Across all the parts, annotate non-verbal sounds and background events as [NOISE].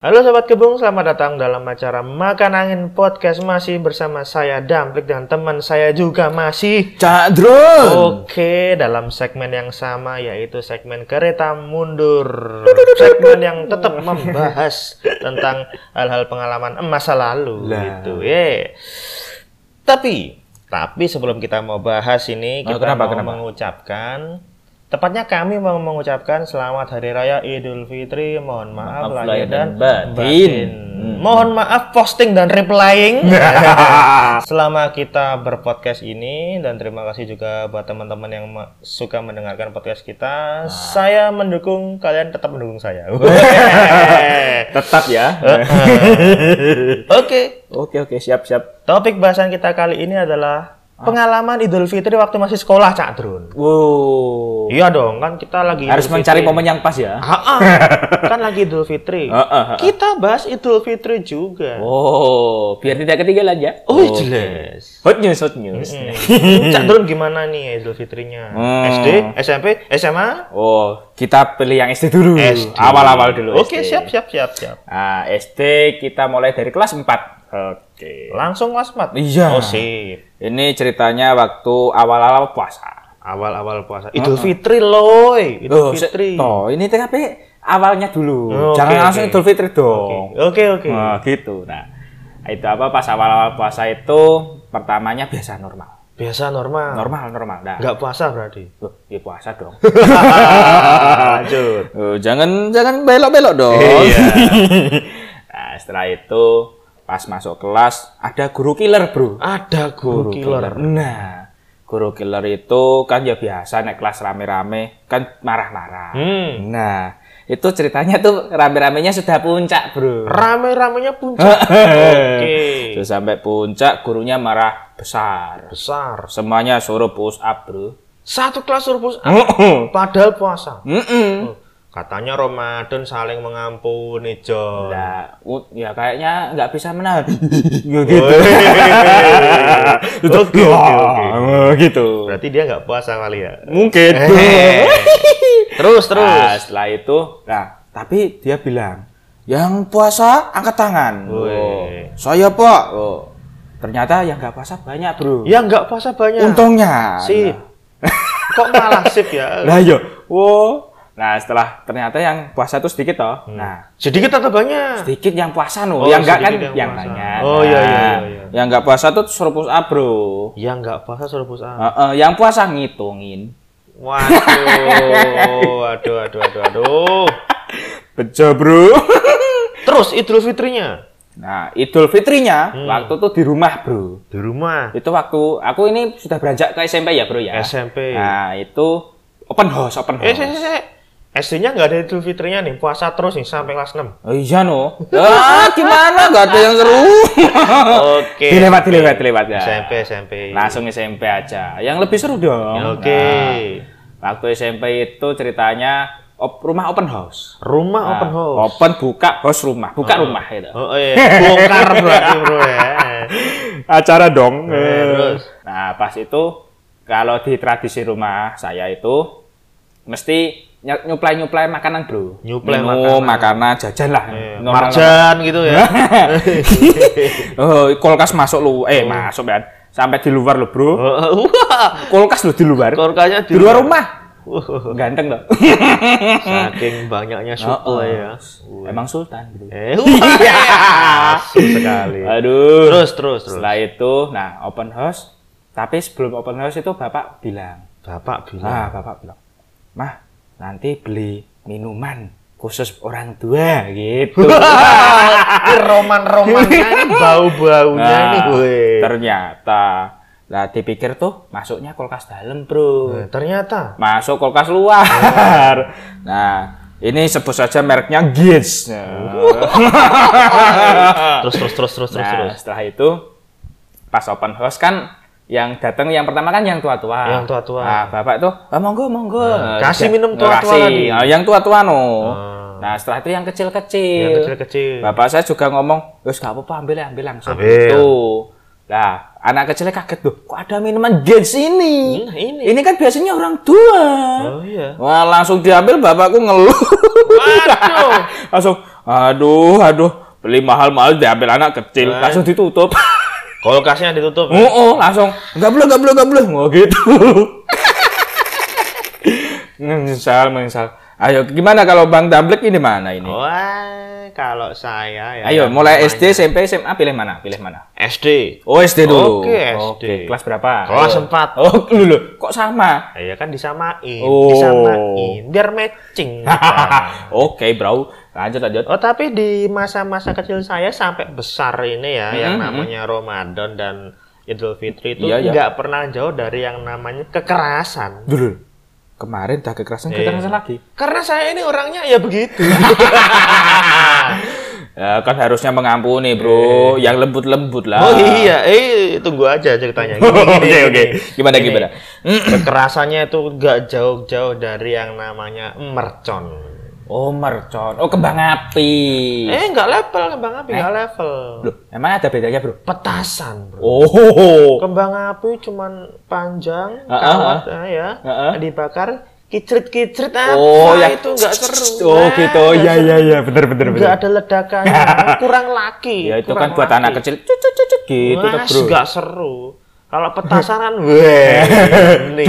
Halo Sobat Kebung, selamat datang dalam acara Makan Angin Podcast Masih bersama saya Damplik dan teman saya juga masih Cak Drone. Oke, dalam segmen yang sama yaitu segmen Kereta Mundur Segmen yang tetap membahas tentang hal-hal pengalaman masa lalu Lah. gitu ya Tapi, tapi sebelum kita mau bahas ini Oh, kita kenapa, mau kenapa? mengucapkan Tepatnya kami mau mengucapkan selamat Hari Raya Idul Fitri. Mohon maaf, Maaf lahir dan dan batin. batin. Hmm. Mohon maaf posting dan replying [LAUGHS] selama kita berpodcast ini dan terima kasih juga buat teman-teman yang suka mendengarkan podcast kita. Saya mendukung kalian tetap mendukung saya. [LAUGHS] Tetap ya. [LAUGHS] Oke, Oke oke siap siap. topik bahasan kita kali ini adalah pengalaman Idul Fitri waktu masih sekolah, Cak Drun. Wow. Iya dong, kan kita lagi Harus Idul mencari momen yang pas ya. Ah, ah. [LAUGHS] kan lagi Idul Fitri. Ah, ah, ah. Kita bahas Idul Fitri juga. Oh, biar tidak ketinggalan ya. Oh, jelas. Hot news, hot news. Cak Drun gimana nih Idul Fitrinya? Hmm. SD, SMP, SMA? Oh, kita pilih yang SD dulu. SD. Awal-awal dulu. Oke, SD. siap, siap, siap, siap. Nah, SD kita mulai dari kelas 4. Oke. Langsung 4? Iya. Oh, sip. Ini ceritanya waktu awal-awal puasa. Awal-awal puasa. Idul Fitri loy. Idul Oh, Fitri. Toh, ini TKP awalnya dulu. Oh, Jangan oke, langsung oke. Idul Fitri dong. Oke, oke. Nah, gitu. Nah, itu apa pas awal-awal puasa itu pertamanya biasa normal. Biasa normal. Normal, normal. Nah, Nggak puasa berarti. Loh, ya puasa dong. [LAUGHS] Lanjut. Oh, jangan jangan belok-belok dong. Iya. [LAUGHS] nah, setelah itu pas masuk kelas ada guru killer, Bro. Ada guru killer. Nah, guru killer itu kan ya biasa naik kelas rame-rame kan marah-marah. Hmm. Nah, itu ceritanya tuh rame-ramenya sudah puncak, Bro. Rame-ramenya puncak. [LAUGHS] Oke. Terus sampai puncak gurunya marah besar. Besar. Semuanya suruh push up, Bro. Satu kelas surpus Mm-mm. padahal puasa. Mm-mm. Katanya Ramadan saling mengampuni, John. Nah, ya kayaknya nggak bisa menahan. [LAUGHS] ya gitu. Oke, [LAUGHS] oke, oke. Ah, gitu. Berarti dia nggak puasa kali ya? Mungkin. Terus, [LAUGHS] terus. Nah, setelah itu, nah, tapi dia bilang, yang puasa angkat tangan. Oh, saya pak. Oh. Ternyata yang nggak puasa banyak bro. Ya nggak puasa banyak. Untungnya. Sip. Kok malah sip ya? Nah, yo. Wow. Nah, setelah ternyata yang puasa itu sedikit toh. Nah, Sedikit atau banyak? sedikit yang puasa no. Oh, yang enggak kan yang yang, puasa. banyak. Oh, iya, iya, Nah, iya, iya. Yang enggak puasa tuh suruh push up, Bro. Ya nggak puasa suruh puasa. Heeh, yang puasa ngitungin. Waduh, [LAUGHS] waduh, waduh, waduh, waduh. Bejo, Bro. [LAUGHS] Terus Idul Fitrinya nah, Idul Fitrinya Hmm. waktu itu di rumah, Bro. di rumah. Itu waktu aku ini sudah beranjak ke SMP ya, Bro ya. SMP. Nah, itu open house, open Eh, house. eh, eh, eh. SD-nya nggak ada Idul Fitrinya nih, puasa terus nih sampai kelas 6. Oh iya no. Ah, gimana? Gak ada yang seru. Oke. dilewat, dilewat, dilewat ya. SMP, SMP. Langsung SMP aja. Yang lebih seru dong. Oke. Nah, waktu SMP itu ceritanya op- rumah open house. Rumah Nah, open house. Open buka house rumah, buka rumah gitu. Oh iya, bongkar berarti bro ya. [LAUGHS] Acara dong. Eh, terus? Nah, pas itu kalau di tradisi rumah saya itu mesti ny- nyuplai-nyuplai makanan, Bro. Nyuplai makanan. makanan, jajan lah. Normal- Marjan gitu ya. [LAUGHS] Oh, kulkas masuk lu. Eh, masuk kan. Sampai di luar lo, Bro. Oh, Wah, Kulkas lu di luar. kulkasnya Di luar rumah. Ganteng loh. Saking banyaknya [LAUGHS] suplai ya. Emang sultan, Bro. Eh, [LAUGHS] sekali. Aduh. Terus, terus, terus. Setelah itu, nah open house. Tapi sebelum open house itu bapak bilang, Bapak bilang. ah bapak bilang, mah nanti beli minuman khusus orang tua gitu. [LAUGHS] Roman-romannya [LAUGHS] ini bau-baunya ini, Nah, weh. ternyata, lah dipikir tuh masuknya kulkas dalam bro, Eh, Ternyata. masuk kulkas luar. [LAUGHS] Nah, ini sebut saja mereknya Gits. Terus, terus, terus, terus, terus, Nah, terus. setelah itu pas open house kan yang datang yang pertama kan yang tua-tua. Yang tua-tua. Nah, bapak tuh, ah, monggo, monggo. Nah, kasih Nah, minum tua-tua lagi. Nah, yang tua-tua no. Ah. Nah, setelah itu yang kecil-kecil. Yang kecil-kecil. Bapak saya juga ngomong, wes gak apa-apa ambil ya, ambil langsung. Ambil. Itu. Lah, anak kecilnya kaget tuh, kok ada minuman Gens ini? Nah, ini. Ini kan biasanya orang tua. Oh iya. Wah, langsung diambil bapakku ngeluh. Waduh. [LAUGHS] langsung, aduh, aduh, beli mahal-mahal diambil anak kecil, Wah. langsung ditutup. [LAUGHS] Kulkasnya ditutup. Oh, oh, langsung, nggak boleh, nggak boleh, nggak boleh, oh gitu. [LAUGHS] menyesal, menyesal. Ayo, gimana kalau Bang Damblek ini mana ini? Wah, kalau saya ya. Ayo, mulai namanya SD, SMP, SMA, pilih mana? Pilih mana? SD. Oh, SD dulu. Oke, SD. Kelas berapa? Kelas Ayo. empat. Oh, dulu. Kok sama? Ya kan disamain, Oh. disamain biar matching. [LAUGHS] Oke, bro. Lanjut, lanjut. oh, tapi di masa-masa kecil saya sampai besar ini ya, yang Mhm, namanya Ramadan dan Idul Fitri itu Iya, iya. nggak pernah jauh dari yang namanya kekerasan. Dulu. Kemarin tak kekerasan, Iya. kekerasan lagi. Karena saya ini orangnya ya begitu. [LAUGHS] Ya, kan harusnya mengampuni, bro. Yang lembut-lembut lah. oh iya, eh tunggu aja ceritanya. [LAUGHS] Oke, oke. gini. Gimana, Gini. gimana? Kekerasannya itu nggak jauh-jauh dari yang namanya mercon. Oh, mercon. Oh, kembang api. Eh, nggak level, kembang api nggak level. Loh, emang ada bedanya, bro? Petasan, bro. Oh. Kembang api cuman panjang, Ah, ah, kawat ah, ya, Ah, ah. dibakar, kicrit-kicrit apa Oh, ya. itu nggak seru. Oh, Nah, gitu. Iya, seru. iya, iya. Bener, bener, bener. Nggak ada ledakannya, [LAUGHS] kurang laki. Ya, itu kan buat laki. anak kecil. Cucut, cucut, gitu, tuh, Mas, bro. nggak seru. Kalau petasanan, [LAUGHS] weh, ini,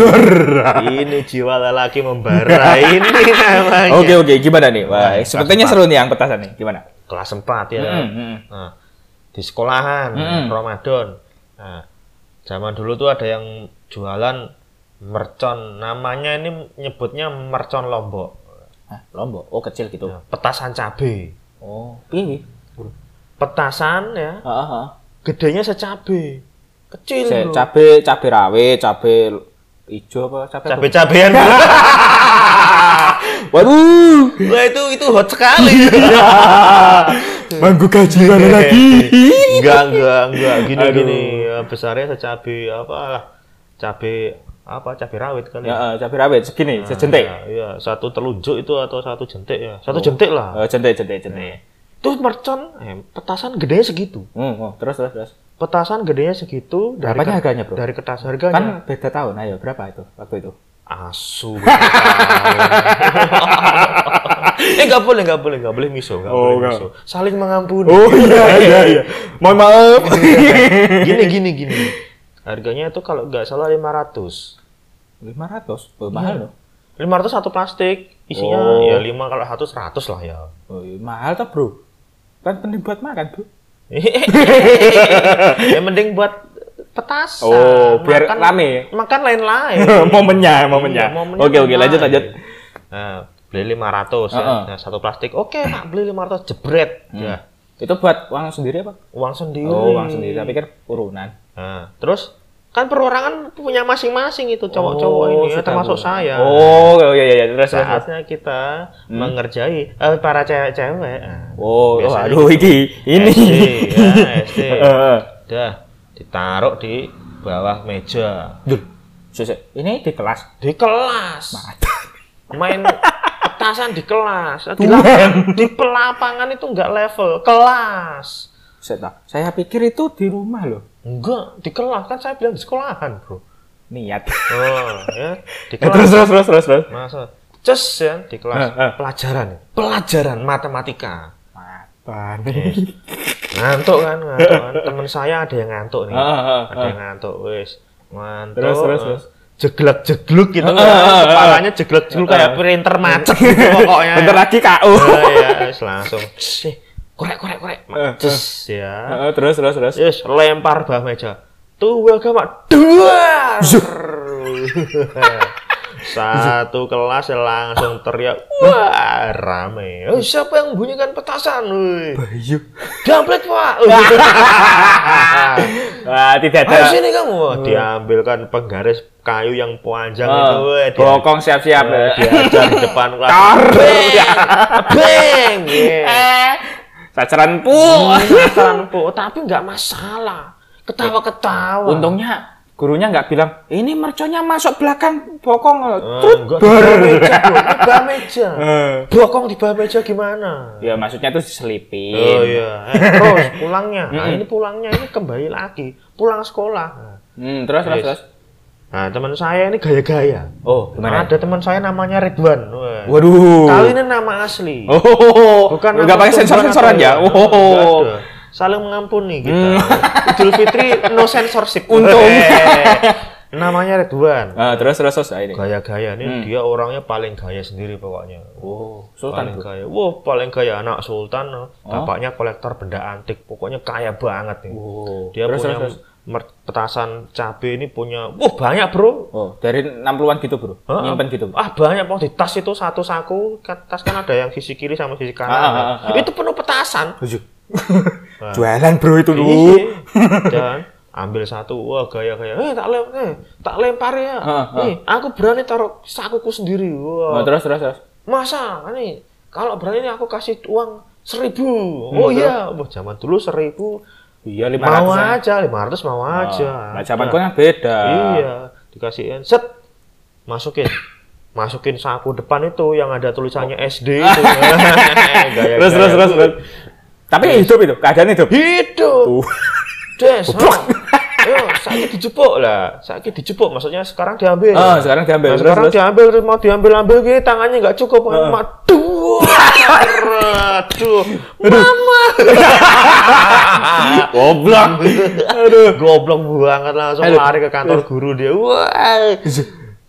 ini jiwa lelaki membara [LAUGHS] ini namanya. Oke, oke. Gimana nih? Wah, Nah, sepertinya seru nih yang petasan nih. Gimana? Kelas 4 ya. Mm, mm. Nah, di sekolahan Mm-mm. Ramadan. Nah, zaman dulu tuh ada yang jualan mercon. Namanya ini nyebutnya mercon lombok. Hah, lombok. Oh, kecil gitu. Nah, petasan cabe. Oh, piye? Petasan ya, Heeh, heeh. gedenya secabe. Kecil Se- cabe cabe rawit, cabe hijau apa cabe? apa? Cabe-cabean. [LAUGHS] Waduh. Wah itu itu hot sekali. [LAUGHS] Manggu gaji mana lagi? enggak, enggak, enggak. Gini Aduh. gini. Ya, besarnya secabe apa lah. Cabe apa? Cabe rawit kali. Ya, cabe rawit segini, sejentik. Ya, iya, satu telunjuk itu atau satu jentik ya. Satu jentik lah. Oh, jentik, jentik, jentik. Itu mercon, eh, petasan gedenya segitu. Hmm, oh, terus terus terus. Petasan gedenya segitu dari Berapanya harganya, Bro? Dari kertas harganya. Kan beda tahun. Ayo, berapa itu waktu itu? asu. [LAUGHS] eh nggak boleh, nggak boleh, nggak boleh miso, nggak Oh, boleh nggak. miso. Saling mengampuni. iya [LAUGHS] iya iya. Mohon maaf. [LAUGHS] gini gini gini. Harganya itu kalau nggak salah 500. 500. Oh, mahal loh. 500 satu plastik. Isinya Oh. ya 5 kalau 100 100 lah ya. Oh, iya, mahal tuh, Bro. Kan penting buat makan, Bro. [LAUGHS] ya mending buat petasan. Oh, biar rame. Makan lain-lain. [LAUGHS] momennya, momennya. Iya, momennya Oke, oke, lanjut lanjut. Nah, beli 500 ya. Heeh. Nah, satu plastik. Oke, Pak, beli 500 jebret. Hmm. Ya. Itu buat uang sendiri apa? Uang sendiri. Oh, uang sendiri. Tapi kan urunan. Nah, terus kan perorangan punya masing-masing itu cowok-cowok ini ya, termasuk saya. Oh, iya iya iya, terus terus. Saatnya kita mengerjai eh, para cewek-cewek. Nah, Oh, oh, aduh iki. Ini. SD, ya, SD. [LAUGHS] Udah ditaruh di bawah meja. Duh. Ini di kelas. Di kelas. Main petasan di kelas. Di, lapangan, di pelapangan itu enggak level, kelas. Saya, saya pikir itu di rumah loh. Enggak, di kelas kan saya bilang di sekolahan, Bro. Niat. Oh, ya. [LAUGHS] Di Ya, kelas. terus terus terus terus terus. Masa cus ya di kelas Eh, eh. pelajaran. Pelajaran matematika. Apa nih? Ngantuk kan, ngantuk kan. [LAUGHS] Temen saya ada yang ngantuk nih. Ah, ah, ah, ada yang ngantuk, wis. Ngantuk. Terus, terus, eh, terus. Jeglek-jegluk gitu Ah, kan. ah, ah, Kepalanya jeglek-jegluk kayak printer macet [LAUGHS] gitu pokoknya. Bentar lagi KO. Nah, ya, wis langsung. Sih, korek korek korek. Eh, Cus ya. Heeh, terus terus terus. Yes, lempar bawah meja. Tuh welcome dua. Satu kelas langsung teriak, wah rame. Oh, siapa yang bunyikan petasan? Bayu. Damplet pak. [LAUGHS] [LAUGHS] Wah, tidak ada. sini kamu. Wah, Diambilkan penggaris kayu yang panjang itu. Oh, weh, dia- bokong siap-siap. eh, diajar di depan kelas. Beng, beng. yeah. Eh, sasaran pu. Masalah, Bu. tapi nggak masalah. Ketawa-ketawa. Untungnya gurunya nggak bilang ini merconnya masuk belakang bokong Ah, Trut, di bawah meja. Di bawah meja. Eh. Bokong di bawah meja gimana? ya maksudnya tuh diselipin Oh iya, eh, terus pulangnya. Nah, ini pulangnya ini kembali lagi, pulang sekolah. Hmm, terus terus terus Nah, teman saya ini gaya-gaya. oh gimana Ada teman saya namanya Ridwan. Wah. waduh Kali ini nama asli. oh Bukan nggak nama pakai sensor tumbuhan sensoran apa ya Nggak oh ada. Saling mengampuni kita. [LAUGHS] Idul Fitri no censorship. Untung. Namanya Ridwan. Ah, terus terus terus ini Gaya-gaya ini dia orangnya paling gaya sendiri pokoknya. oh sultan paling bro kaya. Wah, paling kaya anak sultan. no. Bapaknya kolektor benda antik. Pokoknya kaya banget nih. oh Dia terus, punya terus, terus. Petasan cabe ini punya, wah banyak bro. oh dari 60-an gitu bro Hah? nyimpen gitu bro. Ah banyak bang di tas itu satu saku, kan- tas kan ada yang sisi kiri sama sisi kanan. Ah, ah, ah, ah. Itu penuh petasan. [LAUGHS] jualan bro itu Iya. [LAUGHS] Dan ambil satu, wah gaya-gaya. Eh tak lem, eh tak lempar ya. Ah, ah. Nih, aku berani taruh sakuku sendiri. Wah. oh, terus terus terus Masa nih kalau berani aku kasih uang seribu. Hmm, oh iya, wah zaman dulu seribu iya lima mau ratus aja, lima ratus mau aja. nah zamanku kan beda. Iya, dikasihin. Set masukin. Masukin saku depan itu yang ada tulisannya SD [LAUGHS] itu. Gaya-gaya. Terus terus terus tuh. terus. Tapi hidup itu keadaan hidup. Hidup. Des, sakit dijepuk lah. Sakit dijepuk maksudnya sekarang diambil. oh sekarang diambil. Nah, terus sekarang terus? diambil mau diambil ambil gitu tangannya nggak cukup. Aduh aduh mama. [LAUGHS] Goblok. Aduh. Goblok banget langsung Aduh. lari ke kantor guru dia. Wah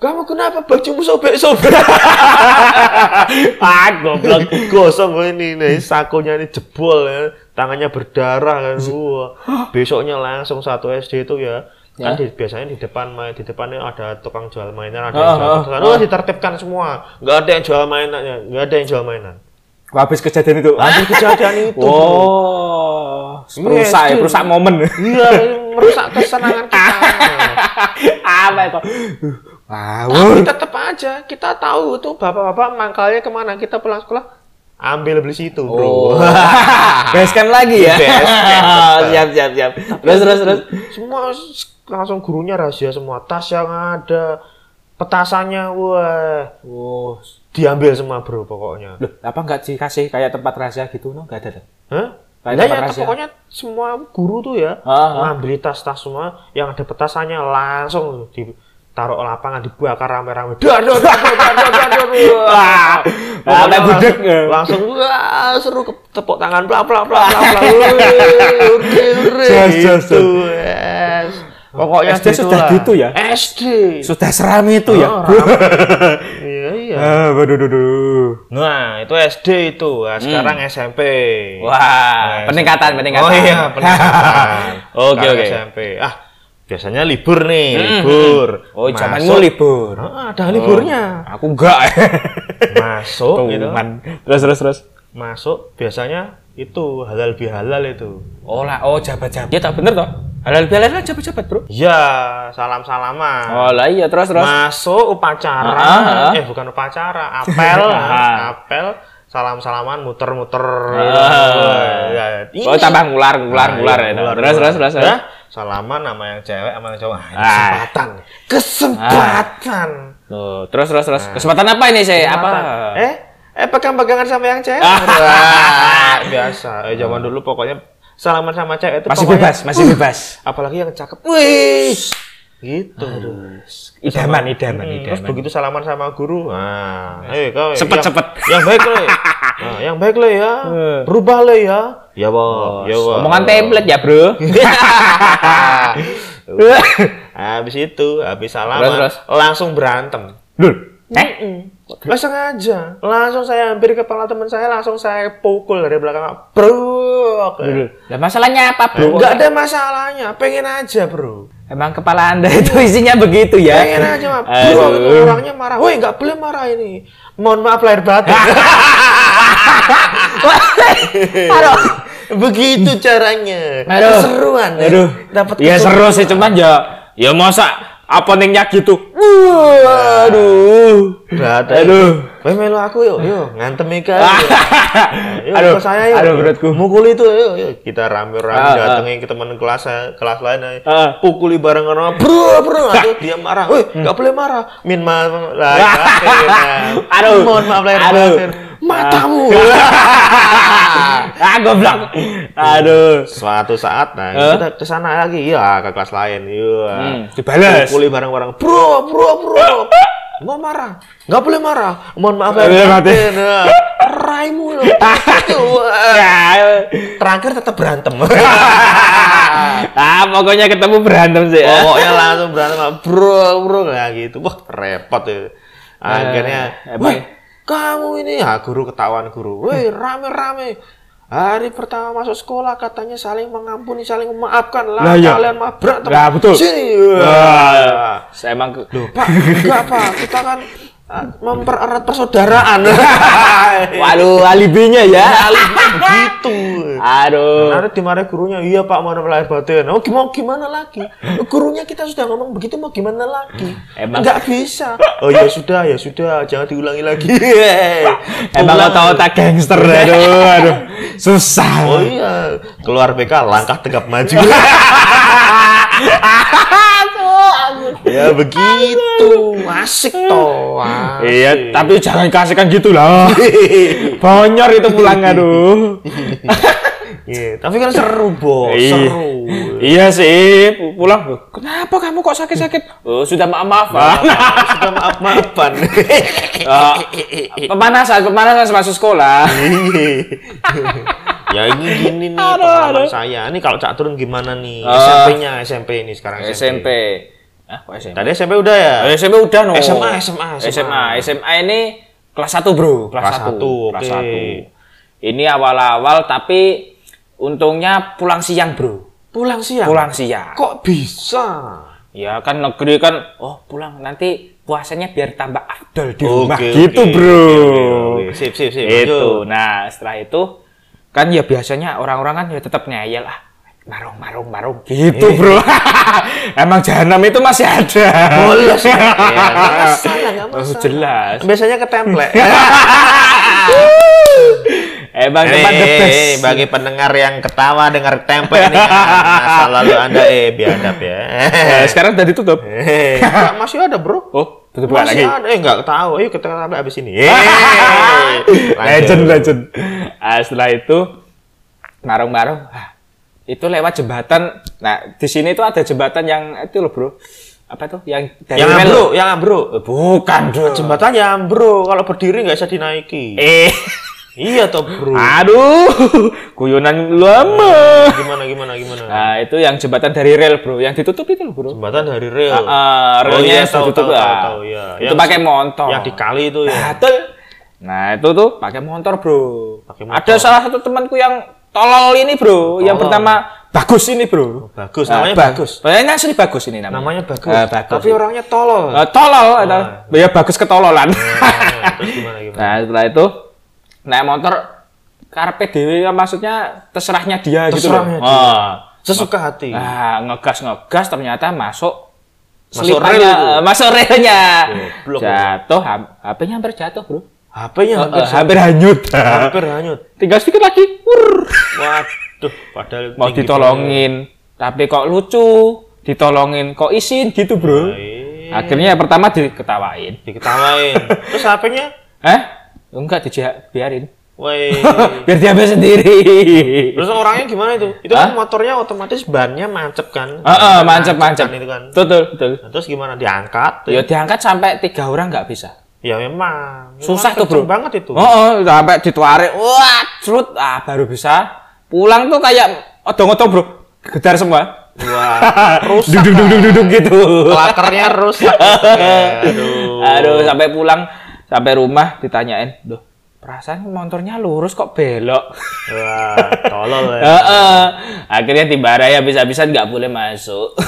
kamu kenapa bajumu sobek sobek [LAUGHS] ah goblok. Gosong gue ini. Nih sakunya ini jebol ya. Tangannya berdarah kan. Wah. Besoknya langsung satu SD itu ya. Kan di- biasanya di depan main. Di depannya ada tukang jual mainan ada yang Ah, jual ah, petasan. oh ditertibkan semua. Nggak ada yang jual mainannya nggak ada yang jual mainan. Habis kejadian itu? Habis kejadian itu wow. Merusak ya Iya, merusak momen. Iya merusak kesenangan kita. [LAUGHS] Apa itu wow tapi tetap aja kita tahu tuh bapak-bapak mangkalnya ke mana kita pulang sekolah ambil beli situ bro Oh. [LAUGHS] Basecamp lagi ya. Basecamp, [LAUGHS] siap siap siap. Terus terus terus. semua langsung gurunya rahasia semua tas yang ada petasannya wah Oh. diambil semua bro pokoknya Loh, apa nggak dikasih kayak tempat rahasia gitu? No, nggak ada. Hah? Kayak Lah tempat ya, rahasia. pokoknya semua guru tuh ya Ah, ah. ngambil tas-tas semua yang ada petasannya langsung ditaruh lapangan dibakar rame-rame. Dar dar dar dar dar. Wah. Ah, budek, langsung, langsung wah seru ke tepuk tangan. Ure ure Jas, jas, gitu. yes. Pokoknya SD sudah gitu ya? SD. Sudah seram itu ya. Oh. Iya iya. Ah, waduh, duh, duh. Nah, itu SD itu. Nah, sekarang SMP. Wah, Nah, peningkatan, peningkatan. Oh iya, peningkatan. [LAUGHS] Oke, oke. SMP. Ah, biasanya libur nih, Hmm, libur. Oh, zamanmu libur. Ah, ada liburnya. Aku enggak. [LAUGHS] Masuk gitu. Terus terus terus. Masuk biasanya itu halal bihalal itu. Oh lah, oh jabat-jabat. Ya tak bener toh. Halal bihalal lah jabat-jabat, Bro. Ya, salam-salaman. Oh lah iya terus terus. Masuk upacara. Ah, ah. Eh, bukan upacara, apel. [LAUGHS] Ah. apel, salam-salaman muter-muter. Ah. Ya, Oh ini. tambah ngular ngular Nah, ngular iya, ya. ngular, Terus terus terus. Ya, salaman sama yang cewek sama yang cowok. Ah, ini Ah. Kesempatan. Kesempatan. Tuh, terus terus terus. Kesempatan apa ini saya? Apa? Eh, eh pegang-pegangan sama yang cewek. Ah. Wah, biasa. Eh, zaman dulu pokoknya salaman sama cewek itu Masih pokoknya, bebas, masih bebas. apalagi yang cakep. Wih. Gitu. Idaman, idaman, Hmm, Terus idaman. begitu salaman sama guru, nah, eh kau Cepet, yang, cepet. yang baik le, [LAUGHS] nah, yang baik le ya, Eh. berubah le ya, ya boh, ya boh. Omongan template ya, Bro. [LAUGHS] habis itu, habis salaman, Terus, terus. langsung berantem. Dul. Eh? Langsung aja, langsung saya hampir kepala teman saya, langsung saya pukul dari belakang, bro. Lah masalahnya apa, Bro? Enggak ada masalahnya, pengen aja bro. Emang kepala Anda [LAUGHS] itu isinya begitu ya? Pengen aja. Bro, Aduh. orangnya marah. Woi, nggak boleh marah ini. Mohon maaf lahir batin. [LAUGHS] Aduh. Begitu caranya. Aduh. Keseruan. ya. Aduh. Dapat Ya seru sih cuman ya ya masa openingnya gitu. Waduh. Nggak ada. Aduh. Kowe melu aku yuk, yuk ngantem Ika. [LAUGHS] Yuk, Aduh, saya yuk. aduh, perutku. Mukul itu yuk, yuk. Kita rame-rame ah. datengin ke teman kelas kelas lain aja. Ah. Pukuli bareng orang, bro, bro. Aduh, dia marah. Woi, enggak boleh marah. Min maaf. Lah, ya. [LAUGHS] Aduh. Mohon maaf lahir Aduh. batin. Matamu. [LAUGHS] ah, goblok. Aduh. Suatu saat nah Eh? kita ke sana lagi ya ke kelas lain. Iya. Hmm, dibales. Pukuli bareng-bareng. Bro, bro, bro. Mau marah? Nggak boleh marah. Mohon maaf Lahir lahir batin. batin. Nah, Raimu loh. [LAUGHS] Ya. Terakhir tetap berantem. [LAUGHS] ah, pokoknya ketemu berantem sih ya. Pokoknya langsung berantem, bro, bro kayak gitu. Wah, repot ya. Akhirnya, Eh, emang- wah, kamu ini ya guru ketahuan guru. Woi, rame-rame. Hari pertama masuk sekolah katanya saling mengampuni, saling memaafkan lah. Lah, iya. Kalian mah berantem. Lah, betul. Sini. Wah, saya emang Loh, Pak, enggak Pak. Kita kan ah, mempererat persaudaraan. [LAUGHS] Waduh, alibinya ya. Alibinya begitu. Aduh. Nanti dimarahi gurunya, iya pak mana lahir batin. Oh gimana gimana lagi? Gurunya kita sudah ngomong begitu mau gimana lagi? Emang- nggak bisa. [LAUGHS] Oh ya sudah ya sudah, jangan diulangi lagi. [LAUGHS] Emang tau tak gangster aduh, aduh. Susah. Oh iya, keluar BK langkah tegap maju. [LAUGHS] ya begitu, asik toh. asik. Iya, tapi jangan kasihkan gitu lah. [LAUGHS] Bonyor itu pulang aduh. [LAUGHS] Iya, tapi kan seru bos, Iya. seru. Iya sih, pu- pulang. Kenapa kamu kok sakit-sakit? Oh, sudah [LAUGHS] maaf-maafan. Sudah maaf maafan. Eh, pemanasan, pemanasan masuk sekolah. Ya ini gini nih Aduh, pengalaman aduh. saya. Ini kalau Cak Turun gimana nih? Eh. SMP-nya, SMP ini sekarang SMP. SMP. Ah, kok SMP? Tadi SMP udah ya? Eh, SMP udah no. SMA, SMA, SMA. SMA, SMA ini kelas 1, Bro. Kelas, Kelas 1. satu, Kelas oke. 1. Ini awal-awal tapi untungnya pulang siang, Bro. Pulang siang. Pulang siang. Kok bisa? Ya kan negeri kan, oh pulang nanti puasanya biar tambah afdol di rumah Oke, gitu, oke, Bro. oke, oke. Sip, sip, sip. Itu. Nah, setelah itu kan ya biasanya orang-orang kan ya tetap ngeyel ah marung marung marung gitu bro [LAUGHS] emang jahanam itu masih ada Bolos ya. Ya, nggak masalah, Oh, masalah. jelas Biasanya ke template. [LAUGHS] emang tempat the best Eh, bagi pendengar yang ketawa dengar template ini masa lalu Anda eh biadab ya. Eh, sekarang udah ditutup Eh, [LAUGHS] masih ada, Bro. oh tutup Masih lagi ada. Eh, nggak tahu. Ayo kita sampai habis ini. [LAUGHS] Legend legend Ah, setelah itu marung marung ah, itu lewat jembatan nah di sini tuh ada jembatan yang itu loh bro apa tuh yang dari Yang bro, yang bro. Eh, bukan bro Jembatan yang bro, kalau berdiri nggak bisa dinaiki. eh Iya toh bro. aduh guyonan lama Gimana gimana gimana? nah itu yang jembatan dari rel bro yang ditutup itu loh bro Jembatan dari rel. Ah, Oh, relnya iya, sudah tahu, tutup tahu, ah. tahu, tahu, iya. itu Yang- pakai motor Yang di kali itu ya. Betul. Nah, itu tuh pakai motor, Bro. Pakai motor. Ada salah satu temanku yang tolol ini, Bro. Yang Tolol. pertama bagus ini, Bro. Bagus, Nah, namanya ba- bagus. Namanya asli bagus ini namanya. Namanya bagus. Eh, bagus. Tapi orangnya tolol. Eh, tolol ada. Ya bagus ketololan. Nah, Terus gimana gimana? nah, setelah itu naik motor karpe dewe ya maksudnya terserahnya dia gitu loh. Terserahnya dia. Ah. Sesuka hati. Nah, ngegas ngegas ternyata masuk Masuk selipannya, rel itu. eh, masuk relnya. Jatuh, HP-nya hampir jatuh, Bro. HP-nya Eh, hampir, eh, hampir hanyut. hampir hanyut. [LAUGHS] Tinggal sedikit lagi. Wur. Waduh, padahal Mau ditolongin, tapi kok lucu. Ditolongin kok izin gitu, Bro. banget. Akhirnya pertama diketawain. diketawain. [LAUGHS] Terus HP-nya? Eh? Enggak dijak biarin. Woi. [LAUGHS] Biar dia ambil sendiri. Terus orangnya gimana itu? Itu kan motornya otomatis bannya mancep kan? Heeh, mancep-mancep. kan itu kan. Betul, betul. Nah, terus gimana? Diangkat? Ya diangkat sampai tiga orang nggak bisa. Ya memang. Susah Memang tuh, Bro. banget itu. Oh, oh sampai ditarik. Wah, cerut. Ah, baru bisa. Pulang tuh kayak odong-odong, Bro. Gedar semua. Wah, [LAUGHS] rusak. Duduk duduk duduk gitu. Klakernya rusak. [LAUGHS] Aduh. Aduh, sampai pulang, sampai rumah ditanyain, "Duh, perasaan motornya lurus kok belok?" Wah, tolol ya. [LAUGHS] Heeh. Akhirnya timbarai habis-habisan nggak boleh masuk. [LAUGHS]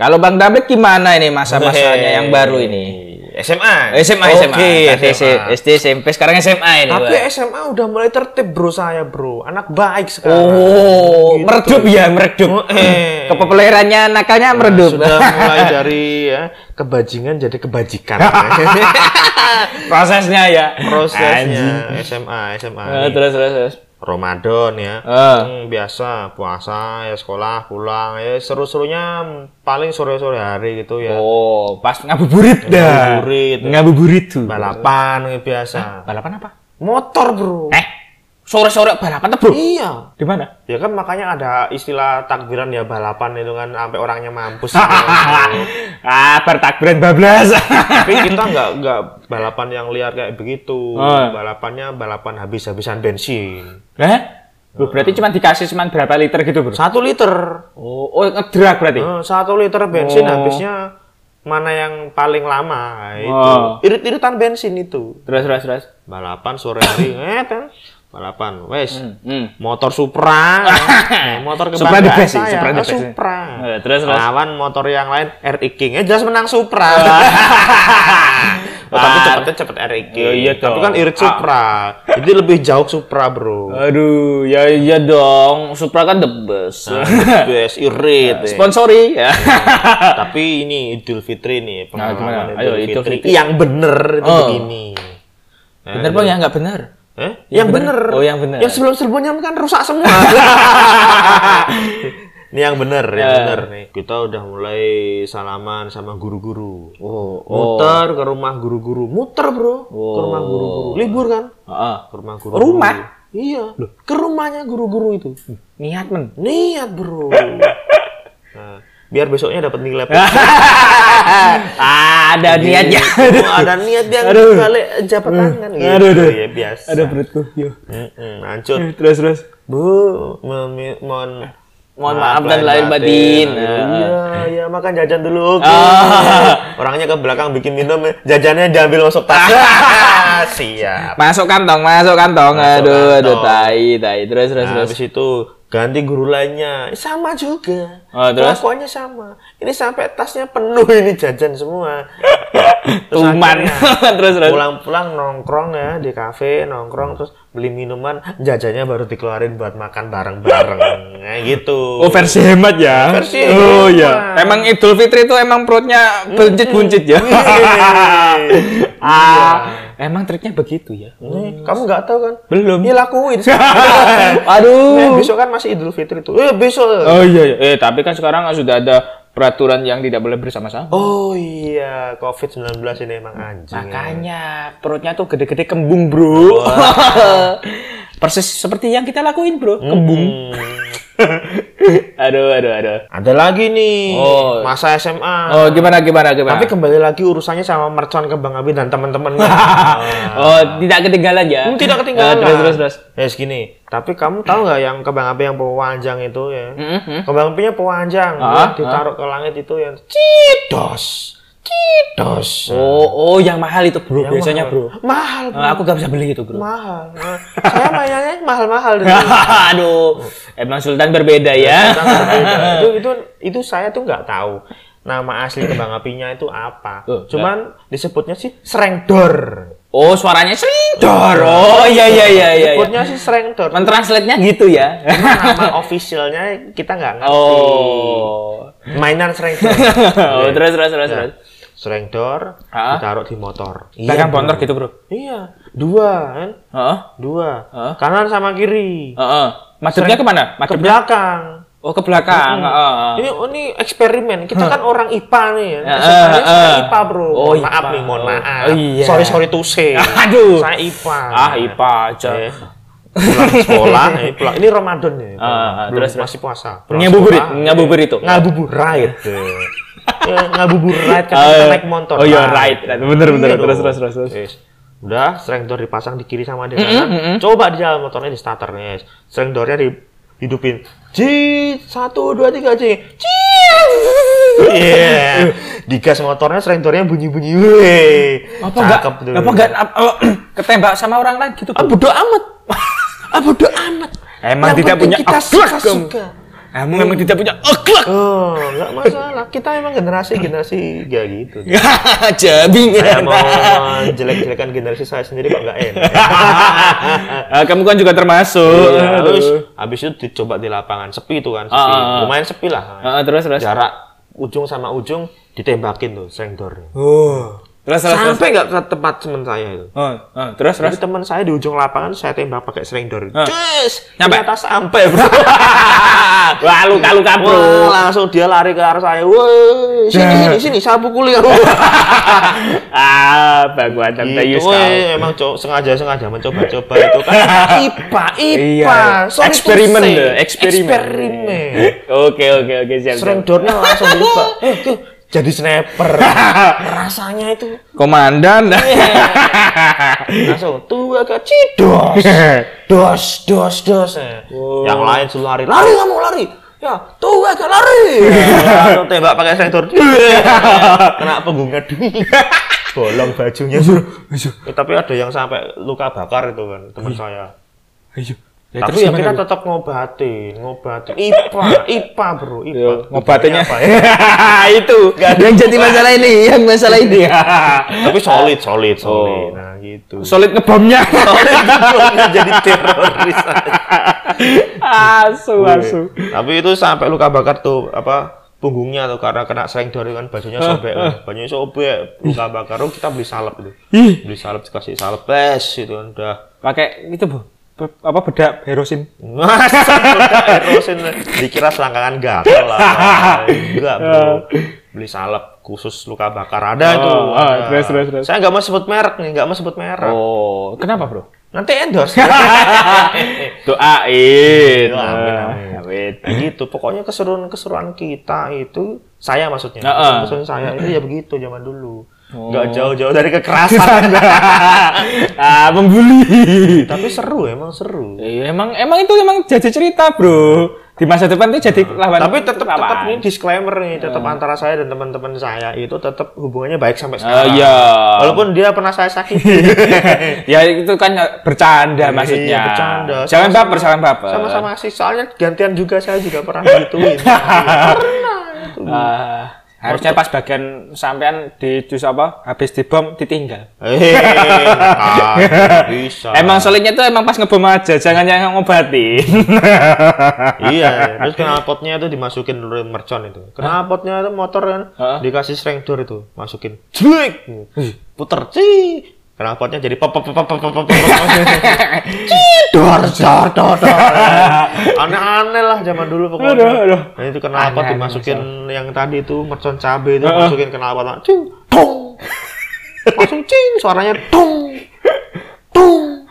Kalau Bang David gimana ini masa-masanya yang baru ini? SMA. SMA, SMA. Oke. SD, SMP, sekarang SMA ini. Tapi Pak. SMA udah mulai tertib bro saya bro, anak baik sekarang. Oh, Gitu. meredup ya, meredup. Eh. Kepopulerannya nakalnya meredup. Sudah mulai [LAUGHS] dari ya, kebajingan jadi kebajikan. [LAUGHS] Prosesnya ya. Prosesnya SMA, SMA. Eh, terus terus terus. Ramadan ya. Eh. Hmm, biasa puasa ya sekolah pulang ya seru-serunya paling sore-sore hari gitu ya. Oh, pas ngabuburit dah. Ngabuburit. Ngabuburit tuh. Balapan ya, biasa. Balapan apa? Motor, Bro. Eh, sore-sore balapan tuh, Bro. Iya. Di mana? Ya kan makanya ada istilah takbiran ya balapan itu kan sampai orangnya mampus. [LAUGHS] ah, bertakbiran bablas. Tapi kita nggak nggak balapan yang liar kayak begitu. Oh. Balapannya balapan habis-habisan bensin. Eh? Bro, berarti cuma dikasih cuma berapa liter gitu, Bro? Satu liter. Oh, oh ngedrak berarti. Eh, satu liter bensin Oh. habisnya mana yang paling lama itu. Oh. Irit-iritan bensin itu. Terus terus terus. Balapan sore hari, [COUGHS] eh kan. Balapan, wes. Hmm. Motor Supra, [LAUGHS] eh, motor Supra the best sih. Supra the Ah, best sih. Supra. Eh, terus. Lawan motor yang lain RX King, eh jelas menang Supra. [LAUGHS] Oh, tapi Ah. cepetnya cepet RX King. Ya, iya tapi kan irit Supra. Jadi lebih jauh Supra, Bro. Aduh, ya iya dong. Supra kan the best. Nah, best irit. [LAUGHS] eh. Sponsori ya. tapi ini Idul Fitri nih, Nah, pengalaman gimana? Ayo, Idul Fitri. Yang bener itu Oh. begini. Nah, Bener bang ya nggak bener. Eh? Yang Yang, bener. bener. Oh, yang bener. Yang sebelum-sebelumnya kan rusak semua. Ini yang bener, yang Ya. bener nih. Kita udah mulai salaman sama guru-guru. Oh, Muter ke rumah guru-guru. Muter, Bro. Ke rumah guru-guru. Libur kan? Heeh. Ke rumah guru. Rumah? Iya. Ke rumahnya guru-guru itu. Niat men. Niat, Bro. [LAUGHS] Nah, biar besoknya dapat nilai. Ah, [LAUGHS] ada niatnya. Oh, ada niat dia Aduh. balik jabat tangan gitu. Aduh, aduh. Ya biasa. Ada perutku. Yo. Mm-mm, lanjut. Terus terus. Bu, mohon Mohon maaf dan lahir batin. Iya, iya makan jajan dulu. Ah. Orangnya ke belakang bikin minum, jajannya diambil masuk tas. [LAUGHS] Siap. Masuk kantong, masuk kantong. Masuk aduh, aduh, kantong. tai, tai. Terus terus Nah, terus. habis itu ganti guru lainnya, sama juga. Oh, terus? Pokoknya sama. Ini sampai tasnya penuh ini [LAUGHS] jajan semua. Terus Tuman. [LAUGHS] terus terus. pulang-pulang nongkrong ya di kafe nongkrong terus beli minuman jajannya baru dikeluarin buat makan bareng-bareng [LAUGHS] nah, gitu Oh versi hemat ya. Versi oh iya. Emang Idul Fitri itu emang perutnya buncit-buncit ya. ah, emang triknya begitu ya. Nih, kamu nggak tahu kan Belum. ya lakuin [LAUGHS] Aduh. Eh, besok kan masih Idul Fitri tuh eh besok Oh iya, iya. Eh tapi kan sekarang sudah ada peraturan yang tidak boleh bersama-sama. oh iya COVID-19 ini emang anjing ya. Makanya perutnya tuh gede-gede kembung, Bro. [LAUGHS] Persis seperti yang kita lakuin, Bro. Kembung. Hmm. [LAUGHS] aduh, aduh, aduh. ada lagi nih Oh. masa SMA Oh, gimana gimana gimana? tapi kembali lagi urusannya sama mercon kembang api dan teman-temannya [LAUGHS] oh, tidak ketinggalan ya. Hmm, tidak ketinggalan. Eh, terus terus terus. Ya segini. Tapi kamu tahu nggak yang kembang api yang pewanjang itu ya? Mhm. Kembang apinya pewanjang, Ah, ya, ditaruh ke langit itu yang cidos, cidos. Oh, oh yang mahal itu, Bro. Yang Biasanya, mahal. Bro. Mahal, bro. Eh, aku gak bisa beli itu, Bro. mahal. Nah, saya mainannya mahal-mahal [LAUGHS] dulu. Aduh, emang Sultan berbeda ya. Sangat berbeda. [LAUGHS] itu itu itu saya tuh nggak tahu nama asli kembang apinya itu apa. Oh, Cuman disebutnya sih serengdor. Oh, suaranya selindor. Oh, iya iya iya iya. iya. Disebutnya sih serengdor. Mentranslate-nya gitu ya. Nama officialnya kita nggak ngerti. Oh. Mainan serengdor. [LAUGHS] oh, terus terus terus terus. Serengdor Ah. ditaruh di motor. Belakang bro. motor gitu, Bro. Iya, dua kan? Heeh. Dua. Ah. Kanan sama kiri. Heeh. Madepnya ke mana? Ke Madepnya? belakang. Oh, ke belakang. Heeh. heeh. Ini oh, ini eksperimen. Kita kan orang IPA nih ya. Eh, saya eh. IPA, Bro. Oh, Mohon maaf IPA. nih, mohon Oh, maaf. oh, iya. Sorry sorry to say. [LAUGHS] Aduh. Saya IPA. Ah, IPA aja. Eh, [LAUGHS] pulang sekolah, eh, pulang. Ini Ramadan ya. Ah, Belum terus, masih puasa. Ngabuburit, ngabuburit itu. Ngabuburit. Ya, [LAUGHS] ngabuburit kan Ah, kita naik motor. Oh iya, Nah, right. right. Bener bener. Iya Terus terus terus. terus. Yes. Udah, strength door dipasang di kiri sama di kanan. Coba di jalan motornya di starter nih. Strength doornya dihidupin. J satu dua tiga J. Iya. [LAUGHS] Digas motornya strength doornya bunyi-bunyi. Apa enggak? Apa enggak oh, [CLEARS THROAT] ketembak sama orang lain gitu, Ah, Bro? bodo amat. Ah, bodo amat. Emang Yang tidak punya kita akhlak, kamu. Kamu memang tidak punya akhlak. Oh, nggak masalah. Kita emang generasi generasi ya gitu. [LAUGHS] Jabing. Saya mau menjelek-jelekan generasi saya sendiri kok nggak enak. [LAUGHS] Ah, kamu kan juga termasuk. Iya, terus habis itu dicoba di lapangan sepi tuh kan, sepi. Ah. Lumayan sepi lah. Ah, terus terus. Jarak ujung sama ujung ditembakin tuh sengdor. Oh. Terus terus. Sampai nggak ke tempat teman saya itu. Oh, oh, terus terus. Teman saya di ujung lapangan saya tembak pakai sengdor. Ah. Cus, Nyampe? ternyata sampai bro. [LAUGHS] Wah, luka luka bro. Wah, langsung dia lari ke arah saya. Woi, sini sini sini, saya pukuli kamu. [LAUGHS] ah, baguan tante Gitu, woi, emang co- sengaja sengaja mencoba-coba itu kan [LAUGHS] IPA, IPA. Iya. To Eksperimen deh, eksperimen. Eksperimen. Oke oke oke siap. siap. Srengdornya langsung dibuka. Eh, jadi sniper. [LAUGHS] Rasanya itu Komandan. langsung tuh agak cidos. [LAUGHS] Dos, dos, dos. Eh. Oh. Yang lain suruh lari, lari kamu lari. Ya, tuh agak lari. Langsung tembak pakai sensor. [LAUGHS] Kena punggungnya Bolong bajunya. Eh, tapi ada yang sampai luka bakar itu kan teman saya. Ayo. Tapi ya kita tetap ngobatin, ngobatin. IPA, IPA bro, IPA. ngobatinya Apa ya? [LAUGHS] itu yang jadi masalah ini, yang masalah ini. [LAUGHS] tapi solid, solid, solid. Oh. Nah gitu. Solid ngebomnya. [LAUGHS] Solid nggak jadi teroris. asu asu. Tapi itu sampai luka bakar tuh apa punggungnya tuh karena kena sering dari kan bajunya sobek kan. bajunya sobek luka bakar oh, kita beli salep itu beli salep dikasih salep bes itu kan udah pakai itu bu. Apa bedak herosin? masa [LAUGHS] udah erosin dikira selangkangan gatel lah enggak bro [LAUGHS] beli salep khusus luka bakar ada itu Oh, ah, ada. terus, terus, terus. saya nggak mau sebut merek nih nggak mau sebut merek Oh, kenapa bro? nanti endorse [LAUGHS] Doain. Amin, amin. Amin. Nah, gitu pokoknya keseruan-keseruan kita itu saya maksudnya Heeh. keseruan saya itu ya begitu zaman dulu Oh. nggak jauh-jauh dari kekerasan [LAUGHS] ah, membuli. tapi seru emang seru Iya, emang emang itu emang jadi cerita, Bro. Di masa depan itu jadi lawan. tapi tetap tetap ini disclaimer nih tetap antara saya dan teman-teman saya itu tetap hubungannya baik sampai Ah, sekarang iya. walaupun dia pernah saya sakiti [LAUGHS] ya itu kan bercanda maksudnya. Iya, bercanda. Jangan baper, jangan baper. sama-sama sih soalnya gantian juga saya juga pernah gituin [LAUGHS] pernah itu. Ah, harusnya pas bagian sampean di dus apa habis dibom ditinggal. Eh, nggak bisa. Emang solidnya tuh emang pas ngebom aja, jangan yang ngobatin. [LAUGHS] iya, terus knalpotnya itu dimasukin dulu mercon itu. Knalpotnya itu motor kan Hah? dikasih strength door itu, masukin. Clik. Puter ci. Knalpotnya jadi pop pop pop pop pop pop. [LAUGHS] dor dor dor. [LAUGHS] Aneh-aneh lah zaman dulu pokoknya. Aduh, aduh. Nah, itu knalpot Aneh-aneh dimasukin yang tadi itu mercon cabe itu Heeh. masukin knalpot. Cing, tung. Langsung cing suaranya tung. Tung.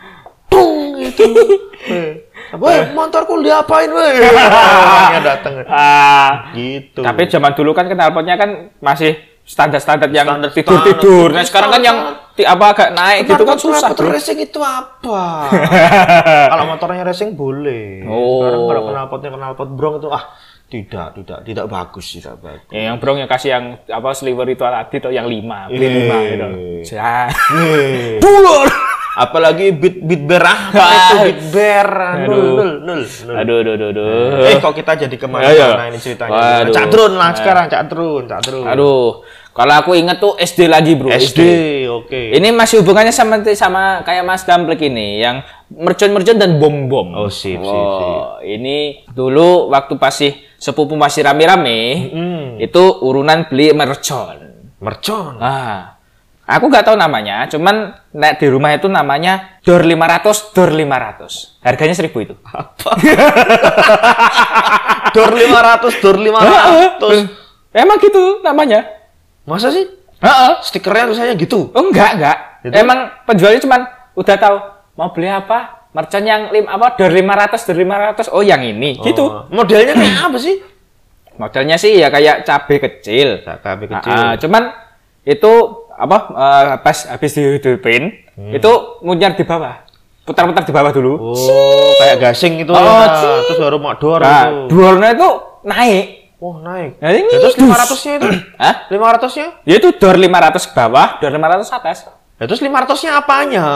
Tung itu. [LAUGHS] Eh, Weh, motorku diapain weh? [LAUGHS] Orangnya datang. ah, Gitu. tapi zaman dulu kan knalpotnya kan masih standar-standar yang Standar- tidur-tidur. Nah, sekarang kan yang ti- apa agak naik gitu kan susah, Motor racing itu apa? [LAUGHS] kalau motornya racing boleh. Oh. Sekarang kalau knalpotnya knalpot brong itu ah tidak, tidak, tidak bagus, tidak bagus. Ya, yang brong yang kasih yang apa sliver itu tadi tuh yang lima, beli Eh. lima gitu. Ya. Eh, Bulur. Apalagi beat beat bear apa Ah. itu beat bear nul Aduh. nul nul. nul. Aduh, aduh, aduh, aduh. Eh kok kita jadi Ayo. ke mana-mana ini ceritanya? Waduh. Cak Drun lah sekarang, Cak Drun, Cak Drun. Aduh, kalau aku inget tuh SD lagi bro. SD, oke. Ini masih hubungannya sama sama kayak Mas Damplek ini, yang mercon-mercon dan bom-bom. Oh, sip, sip, Oh, Ini dulu waktu masih sepupu masih rame-rame, Hmm. itu urunan beli mercon. Mercon. Ah, aku nggak tahu namanya, cuman nek di rumah itu namanya dor 500, dor 500. Harganya 1000 itu. [LAUGHS] Dor 500, dor 500. Emang gitu namanya. Masa sih? Heeh. Stikernya tulisannya gitu. Oh enggak, enggak. Itu? Emang penjualnya cuman udah tahu mau beli apa? Merchant yang lim apa dor 500, dor 500. Oh, yang ini. Gitu. Oh, Modelnya kayak apa sih? Modelnya sih ya kayak cabai kecil. Cabai kecil. Ah, cuman itu apa eh, pas habis dihidupin itu munyar di bawah. Putar-putar di bawah dulu. Oh, kayak gasing itu. Oh, cing. Terus baru mak dor Nah, itu. dornya itu naik. Wah, naik. Nah, ini Ya, terus dus. 500-nya itu? [CLEARS THROAT] Hah? 500-nya? Ya itu dor 500 ke bawah, dor 500 atas. Ya terus 500-nya apanya?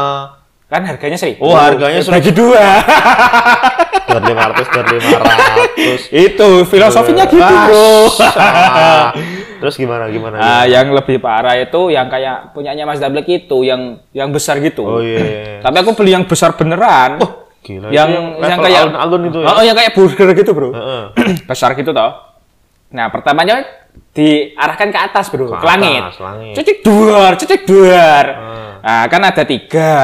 kan harganya seribu Oh, harganya bagi dua [LAUGHS] Dor lima ratus, dor lima ratus. itu filosofinya gitu bro. [LAUGHS] Terus gimana gimana? Nah, yang lebih parah itu yang kayak punyanya Mas Dablek itu yang yang besar gitu. Oh iya. Tapi aku beli yang besar beneran. Gila. yang yang level kayak alun-alun itu ya. Oh, yang kayak burger gitu, Bro. Heeh. [CLEARS THROAT] besar gitu toh. Nah, pertamanya diarahkan ke atas, Bro, ke, Ke langit. atas, langit. Cecek duar, cecek duar. Ah. Nah, kan ada tiga.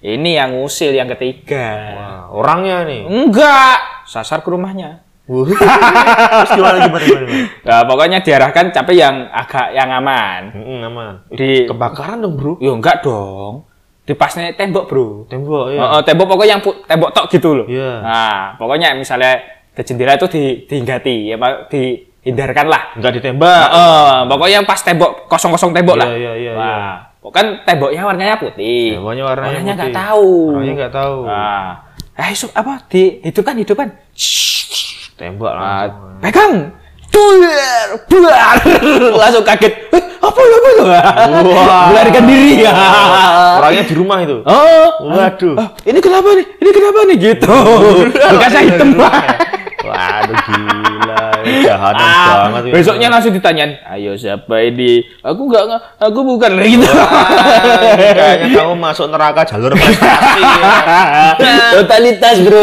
Ini yang usil yang ketiga. Wah, orangnya nih. Enggak, sasar ke rumahnya. [LAUGHS] Terus gimana gimana gimana? Nah, pokoknya diarahkan tapi yang agak yang aman. Mm, aman. Di Kebakaran dong, Bro. Ya enggak dong. Dipasnya tembok, Bro. Tembok ya. Oh, oh, tembok pokoknya yang tembok tok gitu loh. Iya. Nah, pokoknya misalnya ke jendela itu di ya Pak, dihindarkan lah. Enggak ditembak. Heeh, pokoknya pas tembok kosong-kosong tembok Iya, lah. iya, iya, Wah, kan temboknya warnanya putih. Temboknya warnanya nggak putih. tahu. Orangnya nggak tahu. Nah, eh apa dihidupkan hidupkan. Tembak langsung. pegang. Duar, buar. [LAUGHS] Langsung kaget. Eh, apa ya, apa itu? Wah. Melarikan diri ya. [LAUGHS] Orangnya di rumah itu. Oh, Waduh. ah, ini kenapa nih? Ini kenapa nih gitu? [LAUGHS] Bekasnya hitam Waduh gila. Jahat Ah, banget besoknya langsung ditanyain, ayo siapa ini? Aku nggak, nggak- aku bukan gitu. Wah, ini Kayaknya kamu masuk neraka jalur prestasi. ya. [LAUGHS] Totalitas bro.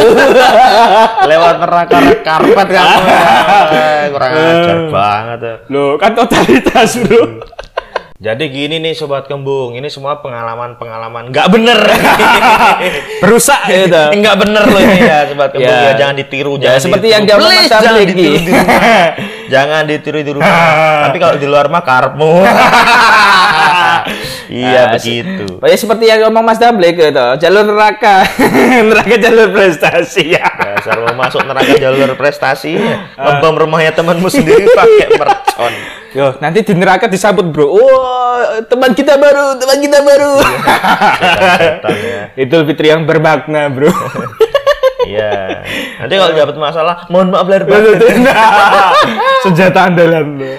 Lewat neraka karpet kamu. Eh, Kurang ajar [LAUGHS] banget. ya. Loh kan totalitas bro. Jadi gini nih sobat kembung, ini semua pengalaman-pengalaman nggak bener. [LAUGHS] Berusak gitu. [LAUGHS] Nggak bener loh ini ya sobat kembung Ya. ya, jangan ditiru, Ya, jangan seperti ditiru. yang Please, Mas jangan ditiru [LAUGHS] di rumah. jangan ditiru di rumah. Tapi kalau di luar mah karepmu. iya Ah, begitu. se- Ya seperti yang ngomong Mas Damblek gitu, jalur neraka, neraka jalur prestasi ya. Dasar mau masuk neraka jalur prestasi, ngebom rumahnya temanmu sendiri pakai mercon. Yo, nanti di neraka disambut bro. Wah, teman kita baru, teman kita baru. Setan ya. Idul Fitri yang bermakna bro. [LAUGHS] Iya. Nanti kalau dapat masalah, mohon maaf lahir batin. [LAUGHS] Senjata andalan bro.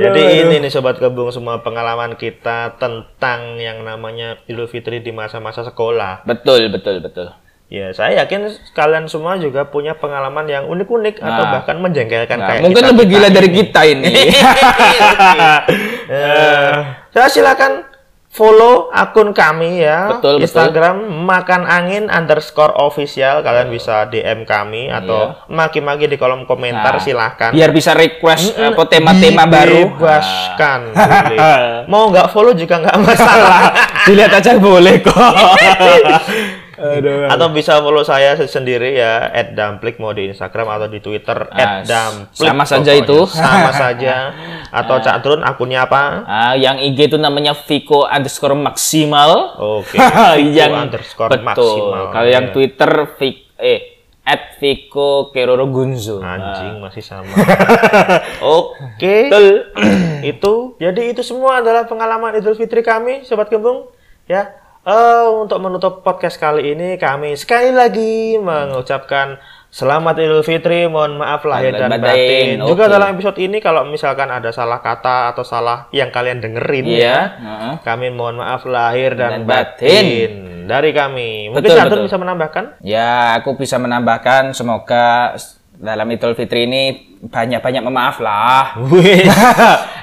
Jadi ini nih sobat kebung semua pengalaman kita tentang yang namanya Idul Fitri di masa-masa sekolah. Betul, betul, betul. Ya, saya yakin kalian semua juga punya pengalaman yang unik-unik atau Nah. bahkan menjengkelkan Nah, kayak mungkin kita- lebih kita gila dari ini. kita ini. [LAUGHS] [LAUGHS] Eh, saya silakan follow akun kami ya Betul, betul. Instagram makan angin underscore official kalian bisa DM kami atau maki-maki di kolom komentar Nah, silahkan Biar bisa request apa tema-tema baru. Dibebaskan, boleh. [LAUGHS] mau nggak follow juga nggak masalah Nah, Dilihat aja boleh kok. Aduh. atau bisa follow saya sendiri ya @damplik mau di Instagram atau di Twitter Ah, @damplik sama saja pokoknya. itu. sama saja [LAUGHS] atau Cak Trun akunnya apa Ah, yang IG itu namanya Vico underscore maksimal. Oke, [LAUGHS] yang Vico underscore betul. maksimal. Kalau yang Iya. Twitter Vic, eh at Vico Keroro Gunzo. Anjing masih sama. [LAUGHS] Oke. Betul. [CLEARS THROAT] itu jadi itu semua adalah pengalaman Idul Fitri kami sobat gembung ya. Eh, untuk menutup podcast kali ini kami sekali lagi mengucapkan selamat Idul Fitri, mohon maaf lahir dan batin. batin, Juga dalam episode ini kalau misalkan ada salah kata atau salah yang kalian dengerin Iya. ya, heeh. kami mohon maaf lahir dan, Dan batin. batin. dari kami. Mungkin betul. bisa menambahkan? Ya, aku bisa menambahkan semoga dalam Idul Fitri ini banyak-banyak memaaf lah. [LAUGHS]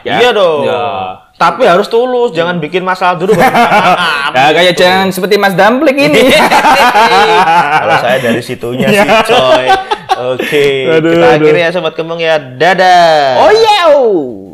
Ya, iya dong. ya. Tapi harus tulus, jangan bikin masalah dulu. Ya, [LAUGHS] kayak jangan seperti Mas Damplik ini. [LAUGHS] Kalau saya dari situnya sih, coy. Oke, Aduh, kita aduh. akhirnya sobat kembang ya. Dadah. oh iya. oh.